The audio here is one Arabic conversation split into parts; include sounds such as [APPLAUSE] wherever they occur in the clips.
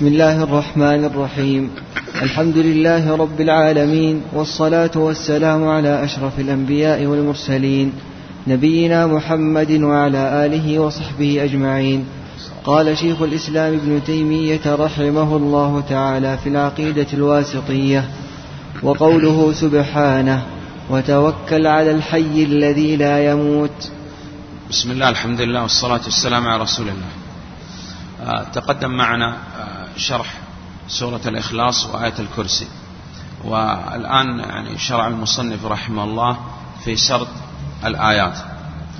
بسم الله الرحمن الرحيم. الحمد لله رب العالمين والصلاة والسلام على أشرف الأنبياء والمرسلين نبينا محمد وعلى آله وصحبه أجمعين. قال شيخ الإسلام ابن تيمية رحمه الله تعالى في العقيدة الواسطية وقوله سبحانه وتوكل على الحي الذي لا يموت بسم الله الحمد لله والصلاة والسلام على رسول الله. آه، تقدم معنا شرح سورة الإخلاص وآية الكرسي. والآن يعني شرع المصنف رحمه الله في سرد الآيات.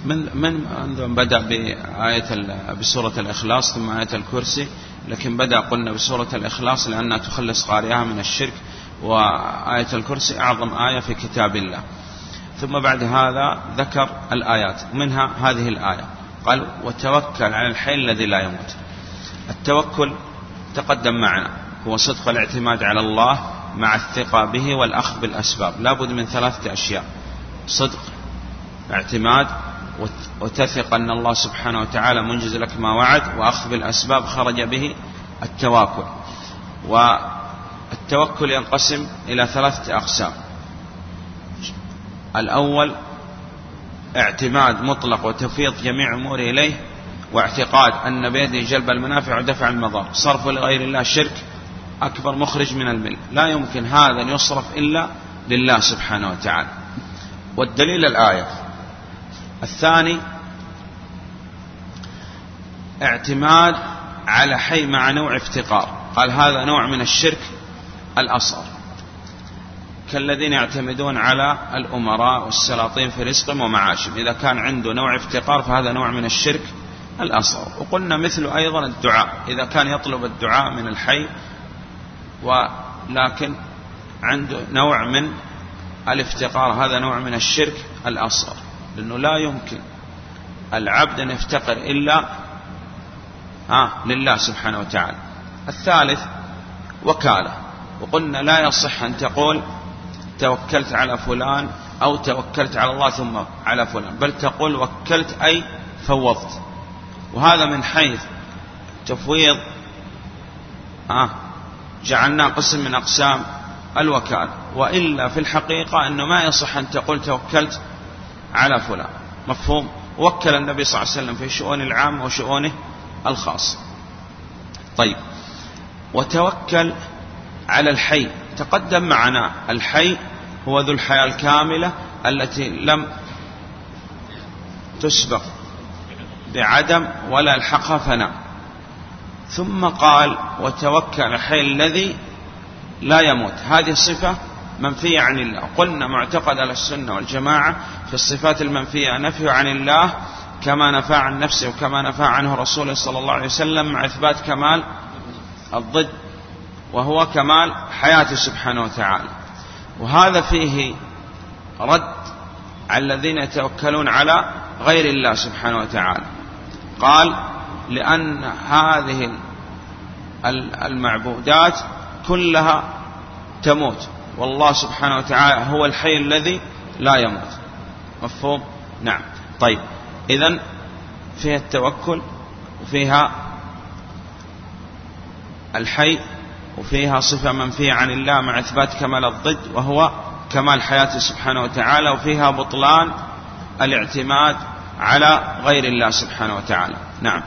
من من بدأ بآية بسورة الإخلاص ثم آية الكرسي لكن بدأ قلنا بسورة الإخلاص لأنها تخلص قارئها من الشرك وآية الكرسي أعظم آية في كتاب الله. ثم بعد هذا ذكر الآيات منها هذه الآية. قال وتوكل على الحي الذي لا يموت. التوكل تقدم معنا. هو صدق الاعتماد على الله مع الثقة به والأخذ بالأسباب. لابد من ثلاثة أشياء. صدق اعتماد وتثق أن الله سبحانه وتعالى منجز لك ما وعد وأخذ بالأسباب خرج به التواكل والتوكل ينقسم إلى ثلاثة أقسام. الأول اعتماد مطلق وتفيض جميع أموره إليه. واعتقاد أن بيده جلب المنافع ودفع المضار صرف لغير الله شرك أكبر مخرج من المل لا يمكن هذا أن يصرف إلا لله سبحانه وتعالى. والدليل الآية. الثاني اعتماد على حي مع نوع افتقار. قال هذا نوع من الشرك الأصغر. كالذين يعتمدون على الأمراء والسلاطين في رزقهم ومعاشهم. إذا كان عنده نوع افتقار فهذا نوع من الشرك الأصغر وقلنا مثل أيضا الدعاء. إذا كان يطلب الدعاء من الحي ولكن عنده نوع من الافتقار. هذا نوع من الشرك الأصغر. لأنه لا يمكن العبد أن يفتقر إلا ها لله سبحانه وتعالى. الثالث وكالة. وقلنا لا يصح أن تقول توكلت على فلان أو توكلت على الله ثم على فلان. بل تقول وكلت أي فوضت. وهذا من حيث تفويض آه جعلناه قسم من أقسام الوكالة. وإلا في الحقيقة أنه ما يصح أن تقول توكلت على فلان. مفهوم؟ وكل النبي صلى الله عليه وسلم في شؤون العامة وشؤونه الخاصة طيب. وتوكل على الحي. تقدم معنا الحي هو ذو الحياة الكاملة التي لم تسبق. بعدم ولا الحقها فناء ثم قال وتوكل الحي الذي لا يموت. هذه صفة منفية عن الله. قلنا معتقد على السنة والجماعة في الصفات المنفية نفي عن الله كما نفى عن نفسه وكما نفى عنه رسوله صلى الله عليه وسلم مع إثبات كمال الضد وهو كمال حياته سبحانه وتعالى. وهذا فيه رد على الذين يتوكلون على غير الله سبحانه وتعالى. قال لأن هذه المعبودات كلها تموت. والله سبحانه وتعالى هو الحي الذي لا يموت. مفهوم؟ نعم. طيب. إذا فيها التوكل وفيها الحي وفيها صفة منفية عن الله مع إثبات كمال الضد وهو كمال حياته سبحانه وتعالى وفيها بطلان الاعتماد على غير الله سبحانه وتعالى. نعم.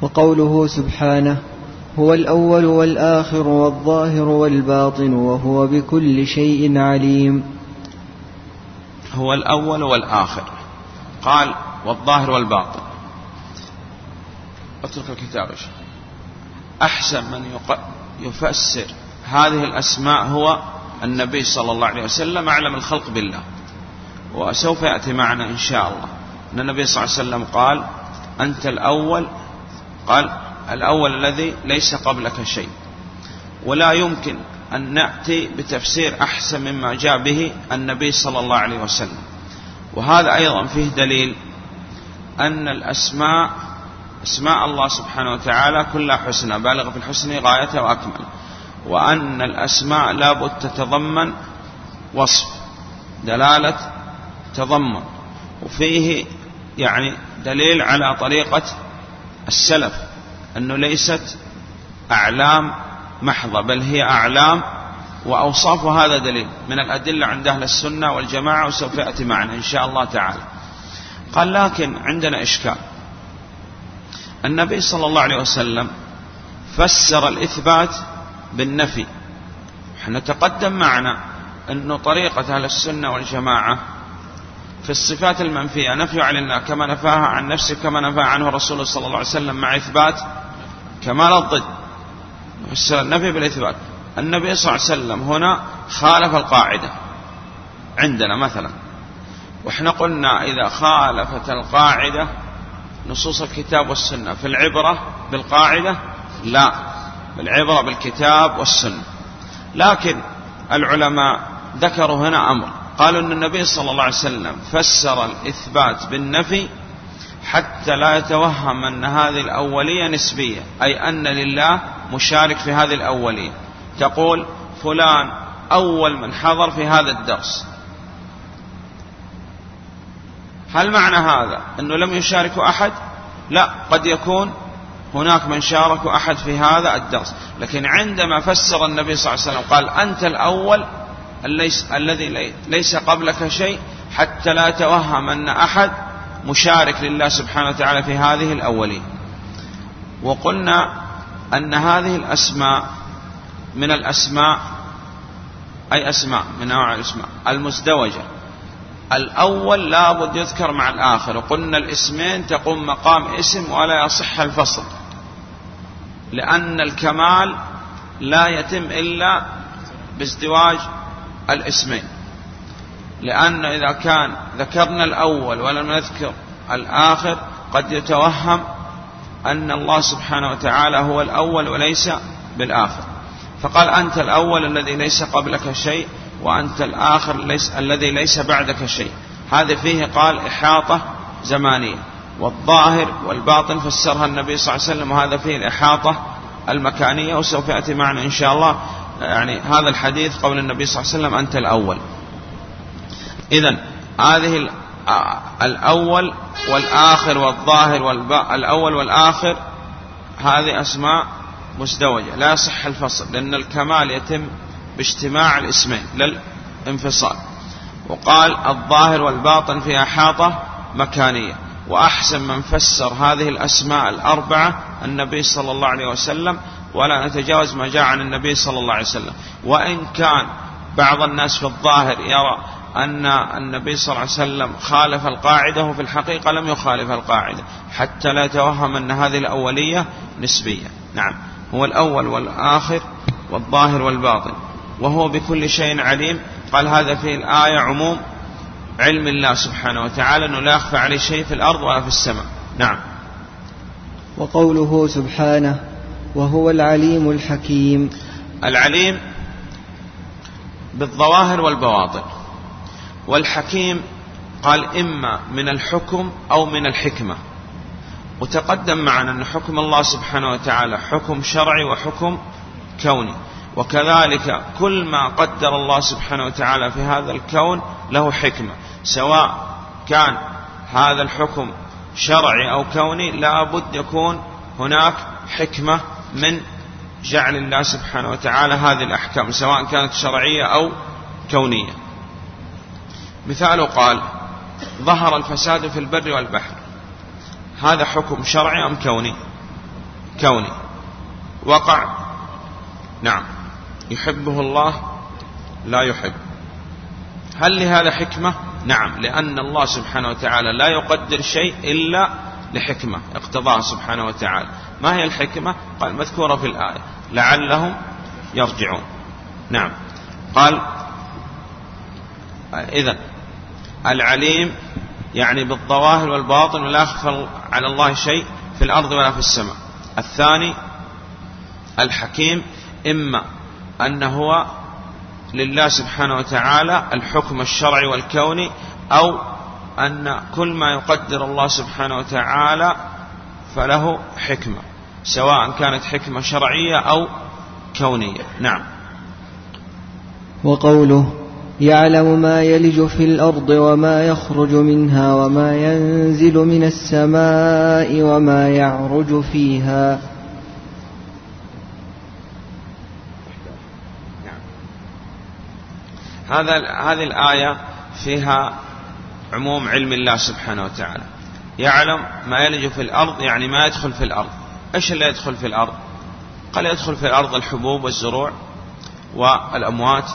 وقوله سبحانه هو الأول والآخر والظاهر والباطن وهو بكل شيء عليم. هو الأول والآخر. قال والظاهر والباطن. اترك الكتاب أحسن من يفسر هذه الأسماء هو النبي صلى الله عليه وسلم أعلم الخلق بالله. وسوف يأتي معنا إن شاء الله. أن النبي صلى الله عليه وسلم قال أنت الأول قال الأول الذي ليس قبلك شيء. ولا يمكن أن نأتي بتفسير أحسن مما جاء به النبي صلى الله عليه وسلم. وهذا أيضا فيه دليل أن الأسماء أسماء الله سبحانه وتعالى كلها حسنى بالغ في الحسن غايته وأكمل. وأن الأسماء لابد تتضمن وصف دلالة تضمن. وفيه يعني دليل على طريقة السلف أنه ليست أعلام محضة بل هي أعلام وأوصاف هذا دليل. من الأدلة عند أهل السنة والجماعة وسوف يأتي معنا إن شاء الله تعالى. قال لكن عندنا إشكال. النبي صلى الله عليه وسلم فسر الإثبات بالنفي. إحنا تقدم معنا أنه طريقة أهل السنة والجماعة في الصفات المنفية. نفي عن الله كما نفاها عن نفسه كما نفى عنه الرسول صلى الله عليه وسلم مع إثبات كمال الضد. النفي بالإثبات. النبي صلى الله عليه وسلم هنا خالف القاعدة. عندنا مثلا وإحنا قلنا إذا خالفت القاعدة نصوص الكتاب والسنة في العبرة بالقاعدة لا بالعبرة بالكتاب والسنة. لكن العلماء ذكروا هنا أمر. قالوا أن النبي صلى الله عليه وسلم فسر الإثبات بالنفي حتى لا يتوهم أن هذه الأولية نسبية أي أن لله مشارك في هذه الأولية. تقول فلان أول من حضر في هذا الدرس. هل معنى هذا أنه لم يشارك أحد؟ لا قد يكون هناك من شارك أحد في هذا الدرس. لكن عندما فسر النبي صلى الله عليه وسلم قال أنت الأول الذي ليس قبلك شيء حتى لا توهم أن أحد مشارك لله سبحانه وتعالى في هذه الأولين. وقلنا أن هذه الأسماء من الأسماء أي أسماء؟ من أنواع الأسماء. المزدوجة. الأول لابد يذكر مع الآخر. وقلنا الاسمين تقوم مقام اسم ولا يصح الفصل. لأن الكمال لا يتم إلا بازدواج الاسمين. لأن إذا كان ذكرنا الأول ولم نذكر الآخر قد يتوهم أن الله سبحانه وتعالى هو الأول وليس بالآخر. فقال أنت الأول الذي ليس قبلك شيء وأنت الآخر ليس الذي ليس بعدك شيء. هذا فيه قال إحاطة زمانية. والظاهر والباطن فسرها النبي صلى الله عليه وسلم وهذا فيه الإحاطة المكانية وسوف يأتي معنا إن شاء الله. يعني هذا الحديث قول النبي صلى الله عليه وسلم أنت الأول. إذا هذه الأول والآخر والظاهر الأول والآخر هذه أسماء مزدوجة لا يصح الفصل لأن الكمال يتم باجتماع الاسمين للانفصال. وقال الظاهر والباطن في أحاطة مكانية. وأحسن من فسر هذه الأسماء الأربعة النبي صلى الله عليه وسلم ولا نتجاوز ما جاء عن النبي صلى الله عليه وسلم. وإن كان بعض الناس في الظاهر يرى أن النبي صلى الله عليه وسلم خالف القاعدة وفي الحقيقة لم يخالف القاعدة حتى لا يتوهم أن هذه الأولية نسبية. نعم. هو الأول والآخر والظاهر والباطن. وهو بكل شيء عليم. قال هذا في الآية عموم علم الله سبحانه وتعالى أنه لا يخفى عليه شيء في الأرض ولا في السماء. نعم. وقوله سبحانه وهو العليم الحكيم. العليم بالظواهر والبواطن. والحكيم قال إما من الحكم أو من الحكمة. وتقدم معنا أن حكم الله سبحانه وتعالى حكم شرعي وحكم كوني. وكذلك كل ما قدر الله سبحانه وتعالى في هذا الكون له حكمة. سواء كان هذا الحكم شرعي أو كوني لا بد يكون هناك حكمة من جعل الله سبحانه وتعالى هذه الأحكام سواء كانت شرعية أو كونية. مثال قال ظهر الفساد في البر والبحر. هذا حكم شرعي أم كوني؟ كوني. وقع. نعم. يحبه الله لا يحب. هل لهذا حكمة؟ نعم. لأن الله سبحانه وتعالى لا يقدر شيء إلا لحكمة اقتضاها سبحانه وتعالى. ما هي الحكمة؟ قال مذكورة في الآية. لعلهم يرجعون. نعم. قال إذا العليم يعني بالظواهر والباطن ولا يخفى على الله شيء في الأرض ولا في السماء. الثاني الحكيم إما أن هو لله سبحانه وتعالى الحكم الشرعي والكوني أو أن كل ما يقدر الله سبحانه وتعالى فله حكمة سواء كانت حكمة شرعية أو كونية. نعم. وقوله يعلم ما يلج في الأرض وما يخرج منها وما ينزل من السماء وما يعرج فيها. نعم. هذا هذه الآية فيها عموم علم الله سبحانه وتعالى. يعلم ما يلج في الأرض يعني ما يدخل في الأرض. إيش اللي يدخل في الأرض؟ قال يدخل في الأرض الحبوب والزروع والأموات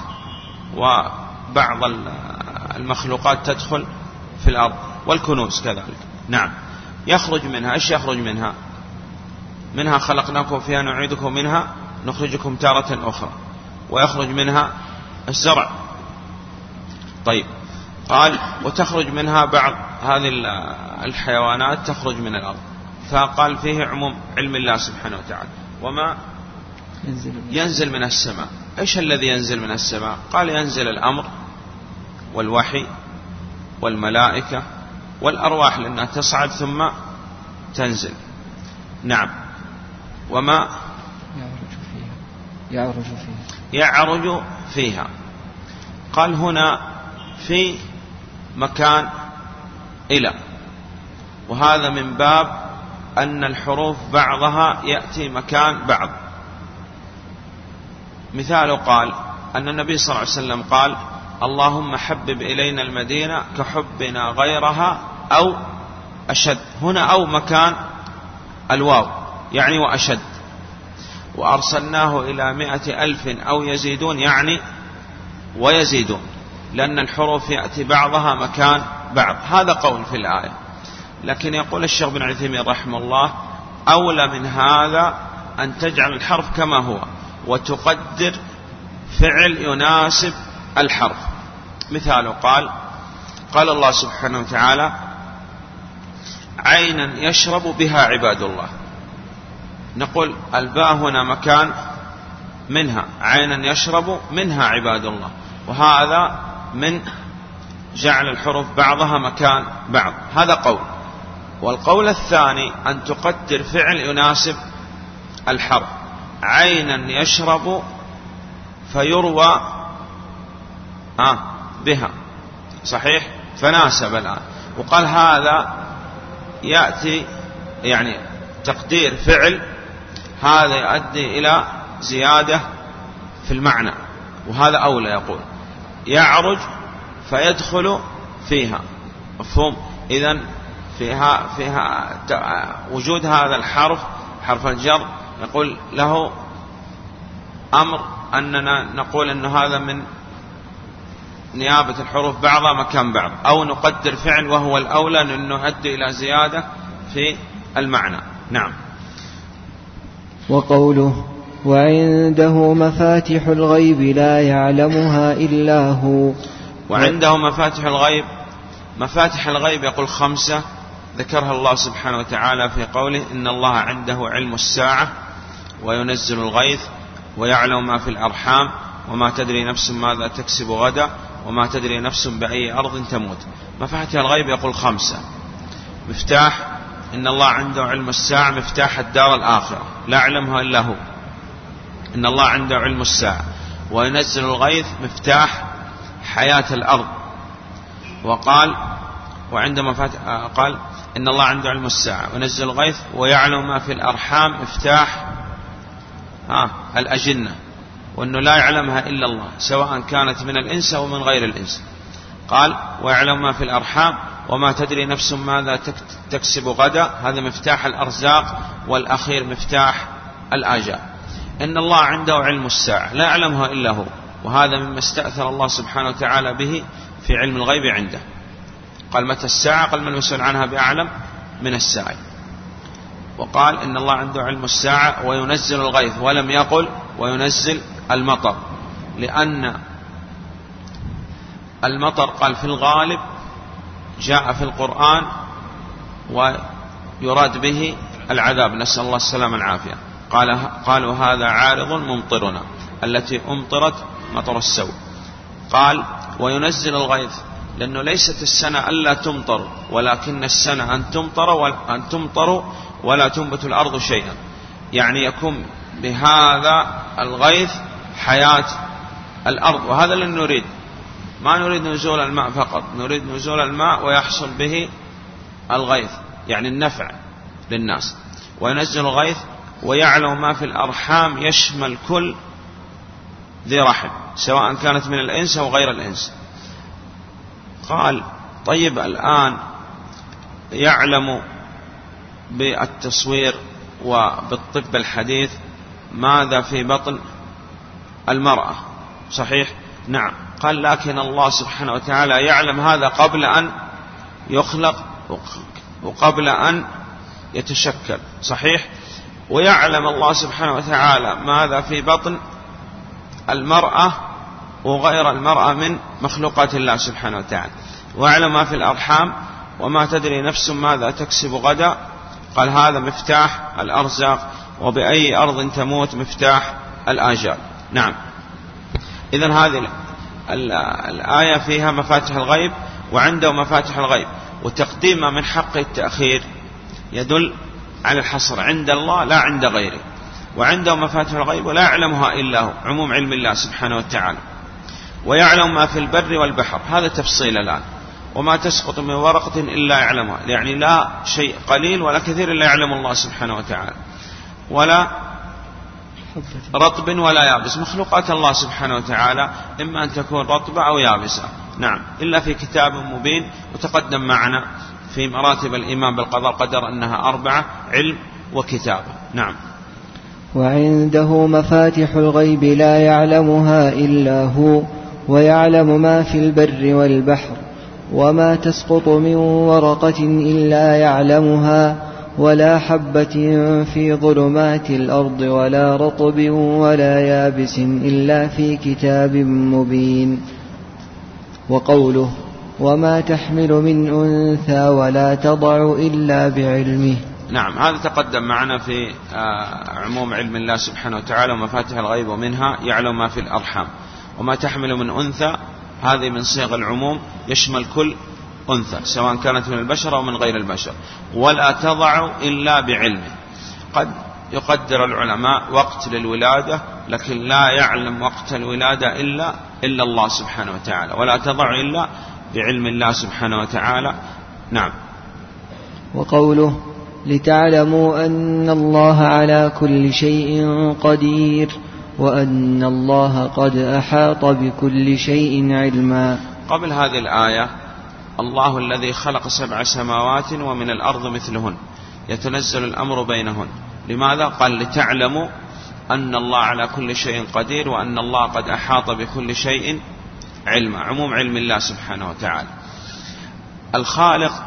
وبعض المخلوقات تدخل في الأرض والكنوز كذلك. نعم. يخرج منها إيش يخرج منها؟ منها خلقناكم فيها نعيدكم منها نخرجكم تارة أخرى. ويخرج منها الزرع. طيب. قال وتخرج منها بعض هذه الحيوانات تخرج من الأرض. فقال فيه عموم علم الله سبحانه وتعالى. وما؟ ينزل من السماء. إيش الذي ينزل من السماء؟ قال ينزل الأمر والوحي والملائكة والأرواح لأنها تصعد ثم تنزل. نعم. وما؟ يعرج فيها. يعرج فيها. يعرج فيها. قال هنا في مكان إلى. وهذا من باب أن الحروف بعضها يأتي مكان بعض. مثال قال أن النبي صلى الله عليه وسلم قال اللهم حبب إلينا المدينة كحبنا غيرها أو أشد. هنا أو مكان الواو يعني وأشد. وأرسلناه إلى مائة ألف أو يزيدون يعني ويزيدون. لأن الحروف يأتي بعضها مكان بعض. هذا قول في الآية. لكن يقول الشيخ بن عثيمين رحمه الله أولى من هذا أن تجعل الحرف كما هو وتقدر فعل يناسب الحرف. مثال قال قال الله سبحانه وتعالى عينا يشرب بها عباد الله. نقول الباء هنا مكان منها عينا يشرب منها عباد الله. وهذا من جعل الحروف بعضها مكان بعض. هذا قول. والقول الثاني أن تقدر فعل يناسب الحرف. عينا يشرب فيروى آه بها. صحيح؟ فناسب الآن. وقال هذا يأتي يعني تقدير فعل هذا يؤدي إلى زيادة في المعنى. وهذا أولى يقول. يعرج فيدخل فيها. مفهوم؟ إذا فيها فيها وجود هذا الحرف حرف الجر نقول له أمر أننا نقول أن هذا من نيابة الحروف بعضها مكان بعض أو نقدر فعل وهو الأولى لأنه يؤدي إلى زيادة في المعنى. نعم. وقوله وعنده مفاتح الغيب لا يعلمها إلا هو. وعنده مفاتح الغيب. مفاتح الغيب يقول خمسة. ذكرها الله سبحانه وتعالى في قوله إن الله عنده علم الساعة وينزل الغيث ويعلم ما في الأرحام وما تدري نفس ماذا تكسب غدا وما تدري نفس بأي أرض تموت. مفاتح الغيب يقول خمسة. مفتاح إن الله عنده علم الساعة مفتاح الدار الآخرة. لا يعلمها إلا هو. إن الله عنده علم الساعة وينزل الغيث مفتاح حياة الأرض. وقال وعندما قال إن الله عنده علم الساعة وينزل الغيث ويعلم ما في الأرحام مفتاح ها الأجنة وأنه لا يعلمها إلا الله سواء كانت من الإنس أو من غير الإنس. قال ويعلم ما في الأرحام وما تدري نفس ماذا تكسب غدا. هذا مفتاح الأرزاق والأخير مفتاح الآجال. إن الله عنده علم الساعة لا يعلمها إلا هو وهذا مما استأثر الله سبحانه وتعالى به في علم الغيب عنده. قال متى الساعة؟ قال من المسؤول عنها بأعلم من الساعة. وقال إن الله عنده علم الساعة وينزل الغيث ولم يقل وينزل المطر. لأن المطر قال في الغالب جاء في القرآن ويراد به العذاب. نسأل الله السلامة والعافية. قال قالوا هذا عارض ممطرنا التي أمطرت مطر السوء. قال وينزل الغيث لأنه ليست السنة ألا تمطر ولكن السنة أن تمطر أن تمطر ولا تنبت الأرض شيئا. يعني يكون بهذا الغيث حياة الأرض. وهذا اللي نريد. ما نريد نزول الماء فقط نريد نزول الماء ويحصل به الغيث يعني النفع للناس. وينزل الغيث ويعلم ما في الأرحام يشمل كل ذي رحم سواء كانت من الإنس أو غير الإنس. قال طيب الآن يعلم بالتصوير وبالطب الحديث ماذا في بطن المرأة؟ صحيح؟ نعم. قال لكن الله سبحانه وتعالى يعلم هذا قبل أن يخلق وقبل أن يتشكل. صحيح؟ ويعلم الله سبحانه وتعالى ماذا في بطن المرأة وغير المرأة من مخلوقات الله سبحانه وتعالى. ويعلم ما في الأرحام وما تدري نفس ماذا تكسب غدا. قال هذا مفتاح الأرزاق وبأي أرض تموت مفتاح الآجال. نعم. إذا هذه الآية فيها مفاتح الغيب وعنده مفاتح الغيب. وتقديم من حق التأخير يدل على الحصر عند الله لا عند غيره. وعنده مفاتح الغيب ولا يعلمها إلا هو عموم علم الله سبحانه وتعالى. ويعلم ما في البر والبحر هذا تفصيل الآن. وما تسقط من ورقة إلا يعلمها يعني لا شيء قليل ولا كثير إلا يعلم الله سبحانه وتعالى. ولا رطب ولا يابس مخلوقات الله سبحانه وتعالى إما أن تكون رطبة أو يابسة. نعم إلا في كتاب مبين وتقدم معنا. في مراتب الإيمان بالقضاء قدر أنها أربعة علم وكتابة نعم. وعنده مفاتح الغيب لا يعلمها إلا هو ويعلم ما في البر والبحر وما تسقط من ورقة إلا يعلمها ولا حبة في ظلمات الأرض ولا رطب ولا يابس إلا في كتاب مبين. وقوله وما تحمل من أنثى ولا تضع إلا بعلمه. نعم هذا تقدم معنا في آه، عموم علم الله سبحانه وتعالى ومفاتح الغيب ومنها يعلم ما في الأرحام. وما تحمل من أنثى هذه من صيغ العموم يشمل كل أنثى سواء كانت من البشر أو من غير البشر. ولا تضع إلا بعلمه. قد يقدر العلماء وقت للولادة لكن لا يعلم وقت الولادة إلا إلا الله سبحانه وتعالى. ولا تضع إلا بعلم الله سبحانه وتعالى. نعم. وقوله لتعلموا أن الله على كل شيء قدير وأن الله قد أحاط بكل شيء علما. قبل هذه الآية الله الذي خلق سبع سماوات ومن الأرض مثلهن يتنزل الأمر بينهن. لماذا؟ قال لتعلموا أن الله على كل شيء قدير وأن الله قد أحاط بكل شيء علما عموم علم الله سبحانه وتعالى. الخالق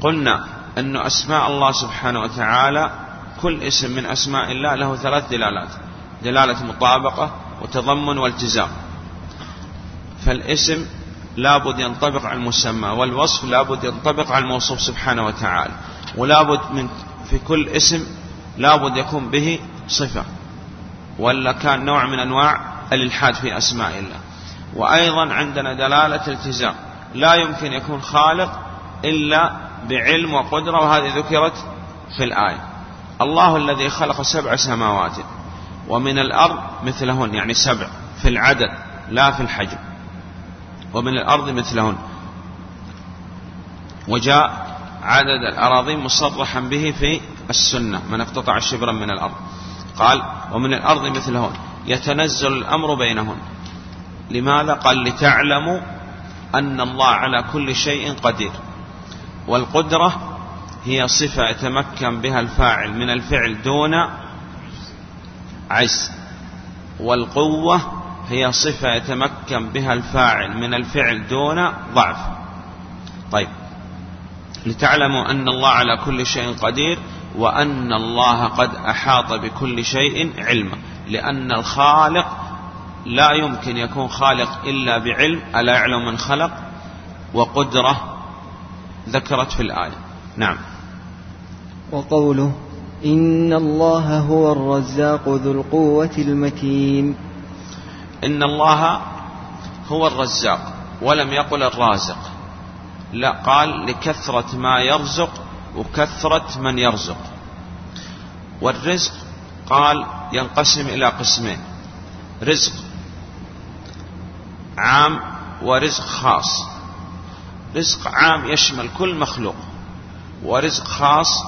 قلنا أن أسماء الله سبحانه وتعالى كل اسم من أسماء الله له ثلاث دلالات. دلالة مطابقة وتضمن والتزام. فالاسم لابد ينطبق على المسمى والوصف لابد ينطبق على الموصوف سبحانه وتعالى. ولابد من في كل اسم لابد يكون به صفة. ولا كان نوع من أنواع الإلحاد في أسماء الله. وأيضا عندنا دلالة التزام. لا يمكن يكون خالق إلا بعلم وقدرة وهذه ذكرت في الآية. الله الذي خلق سبع سماوات ومن الأرض مثلهن يعني سبع في العدد لا في الحجم. ومن الأرض مثلهن. وجاء عدد الأراضين مصرحا به في السنة من اقتطع شبرا من الأرض. قال ومن الأرض مثلهن. يتنزل الأمر بينهن لماذا؟ قال لتعلموا أن الله على كل شيء قدير. والقدرة هي صفة يتمكن بها الفاعل من الفعل دون عجز. والقوة هي صفة يتمكن بها الفاعل من الفعل دون ضعف. طيب لتعلموا أن الله على كل شيء قدير وأن الله قد أحاط بكل شيء علما. لأن الخالق لا يمكن يكون خالق إلا بعلم ألا يعلم من خلق؟ وقدرة ذكرت في الآية. نعم. وقوله إن الله هو الرزاق ذو القوة المتين. إن الله هو الرزاق ولم يقل الرازق. لا قال لكثرة ما يرزق وكثرة من يرزق. والرزق قال ينقسم إلى قسمين. رزق عام ورزق خاص. رزق عام يشمل كل مخلوق ورزق خاص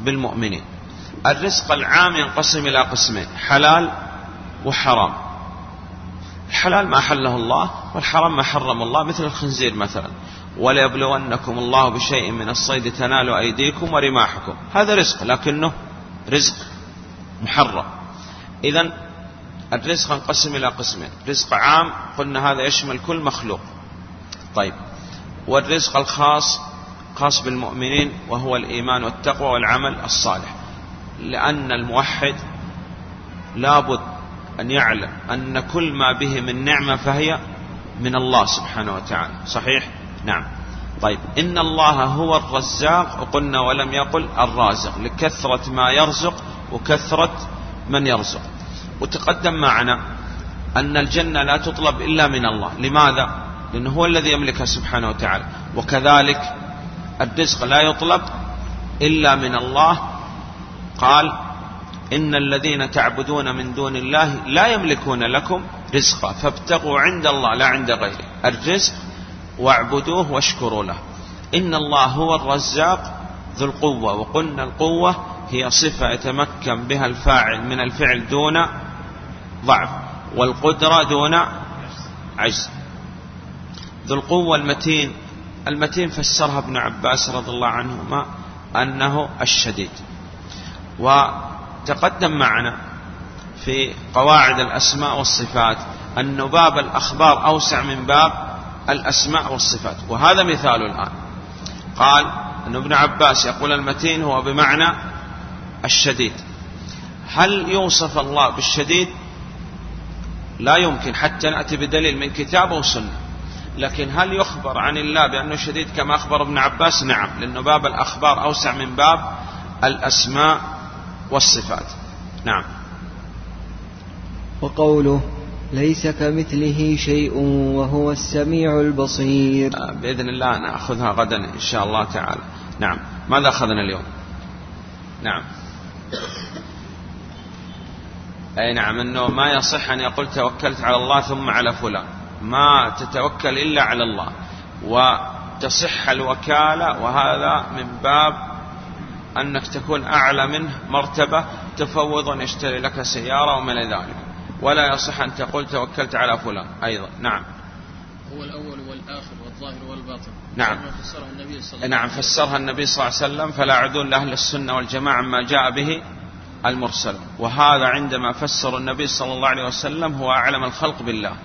بالمؤمنين. الرزق العام ينقسم إلى قسمين حلال وحرام. الحلال ما حله الله والحرام ما حرم الله مثل الخنزير مثلا. وليبلونكم الله بشيء من الصيد تنال أيديكم ورماحكم. هذا رزق لكنه رزق. محرم. إذا الرزق انقسم إلى قسمين. رزق عام قلنا هذا يشمل كل مخلوق. طيب والرزق الخاص خاص بالمؤمنين وهو الإيمان والتقوى والعمل الصالح. لأن الموحد لابد أن يعلم أن كل ما به من نعمة فهي من الله سبحانه وتعالى. صحيح؟ نعم. طيب إن الله هو الرزاق وقلنا ولم يقل الرازق. لكثرة ما يرزق وكثرة من يرزق. وتقدم معنا أن الجنة لا تطلب إلا من الله. لماذا؟ لأنه هو الذي يملكها سبحانه وتعالى. وكذلك الرزق لا يطلب إلا من الله. قال إن الذين تعبدون من دون الله لا يملكون لكم رزقا. فابتغوا عند الله لا عند غيره. الرزق واعبدوه واشكروا له. إن الله هو الرزاق ذو القوة. وقلنا القوة هي صفة يتمكن بها الفاعل من الفعل دون ضعف والقدرة دون عجز. ذو القوة المتين المتين فسرها ابن عباس رضي الله عنهما أنه الشديد. وتقدم معنا في قواعد الأسماء والصفات أن باب الأخبار أوسع من باب الأسماء والصفات. وهذا مثال الآن. قال أن ابن عباس يقول المتين هو بمعنى الشديد. هل يوصف الله بالشديد؟ لا يمكن حتى نأتي بدليل من كتاب وسنة لكن هل يخبر عن الله بأنه شديد كما أخبر ابن عباس؟ نعم لأنه باب الأخبار أوسع من باب الأسماء والصفات. نعم. وقوله ليس كمثله شيء وهو السميع البصير. آه، بإذن الله نأخذها غدا إن شاء الله تعالى. نعم ماذا أخذنا اليوم؟ نعم. [COUGHS] أي نعم أنه ما يصح أن يقول توكلت على الله ثم على فلان. ما تتوكل إلا على الله. وتصح الوكالة وهذا من باب أنك تكون أعلى منه مرتبة تفوض يشتري لك سيارة وما إلى ذلك. ولا يصح أن تقول توكلت على فلان أيضا. نعم. هو الأول والآخر. والظاهر والباطن. نعم. فسرها النبي صلى الله نعم فسرها النبي صلى الله عليه وسلم فلا عدول لأهل السنة والجماعة ما جاء به المرسل. وهذا عندما فسر النبي صلى الله عليه وسلم هو أعلم الخلق بالله.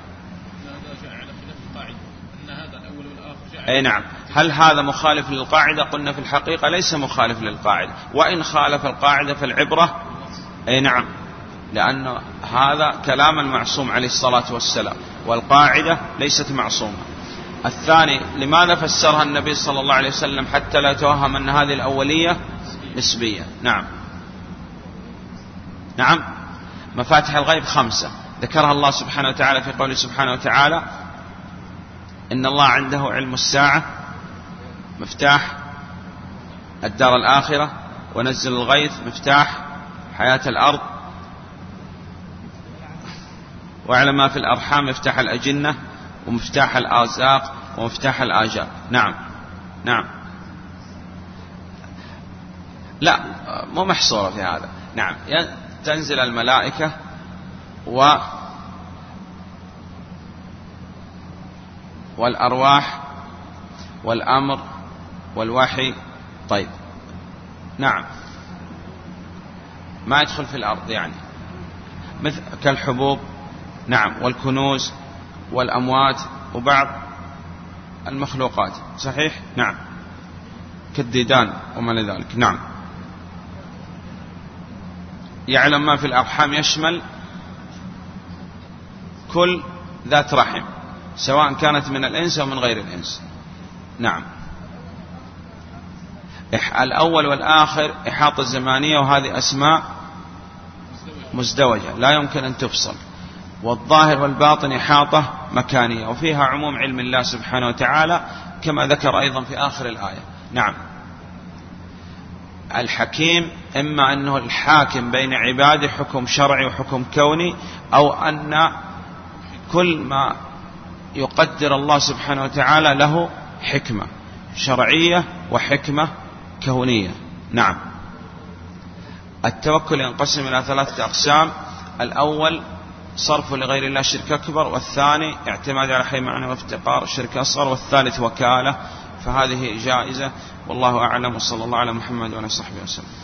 أي نعم. هل هذا مخالف للقاعدة؟ قلنا في الحقيقة ليس مخالف للقاعدة. وإن خالف القاعدة فالعبرة أي نعم. لأن هذا كلام المعصوم عليه الصلاة والسلام والقاعدة ليست معصومة. الثاني لماذا فسرها النبي صلى الله عليه وسلم حتى لا يتوهم أن هذه الأولية نسبية؟ نعم. نعم. مفاتح الغيب خمسة. ذكرها الله سبحانه وتعالى في قوله سبحانه وتعالى إن الله عنده علم الساعة مفتاح الدار الآخرة ونزل الغيث مفتاح حياة الأرض واعلم ما في الأرحام مفتاح الأجنة ومفتاح الآزاق ومفتاح الآجال. نعم. نعم. لا مو محصورة في هذا. نعم. تنزل الملائكة و والأرواح والأمر والوحي. طيب. نعم. ما يدخل في الأرض يعني. مثل كالحبوب. نعم. والكنوز. والأموات وبعض المخلوقات. صحيح؟ نعم. كالديدان وما لذلك نعم. يعلم ما في الأرحام يشمل كل ذات رحم سواء كانت من الإنس أو من غير الإنس. نعم. الأول والآخر إحاطة زمانية وهذه أسماء مزدوجة لا يمكن أن تفصل. والظاهر والباطن إحاطة مكانية وفيها عموم علم الله سبحانه وتعالى كما ذكر أيضا في آخر الآية. نعم. الحكيم إما أنه الحاكم بين عباده حكم شرعي وحكم كوني أو أن كل ما يقدر الله سبحانه وتعالى له حكمة شرعية وحكمة كونية. نعم. التوكل ينقسم إلى ثلاثة أقسام. الأول صرف لغير الله شرك أكبر والثاني اعتماد على حي معنى وافتقار شرك أصغر والثالث وكالة فهذه جائزة والله أعلم وصلى الله على محمد وعلى صحبه وسلم.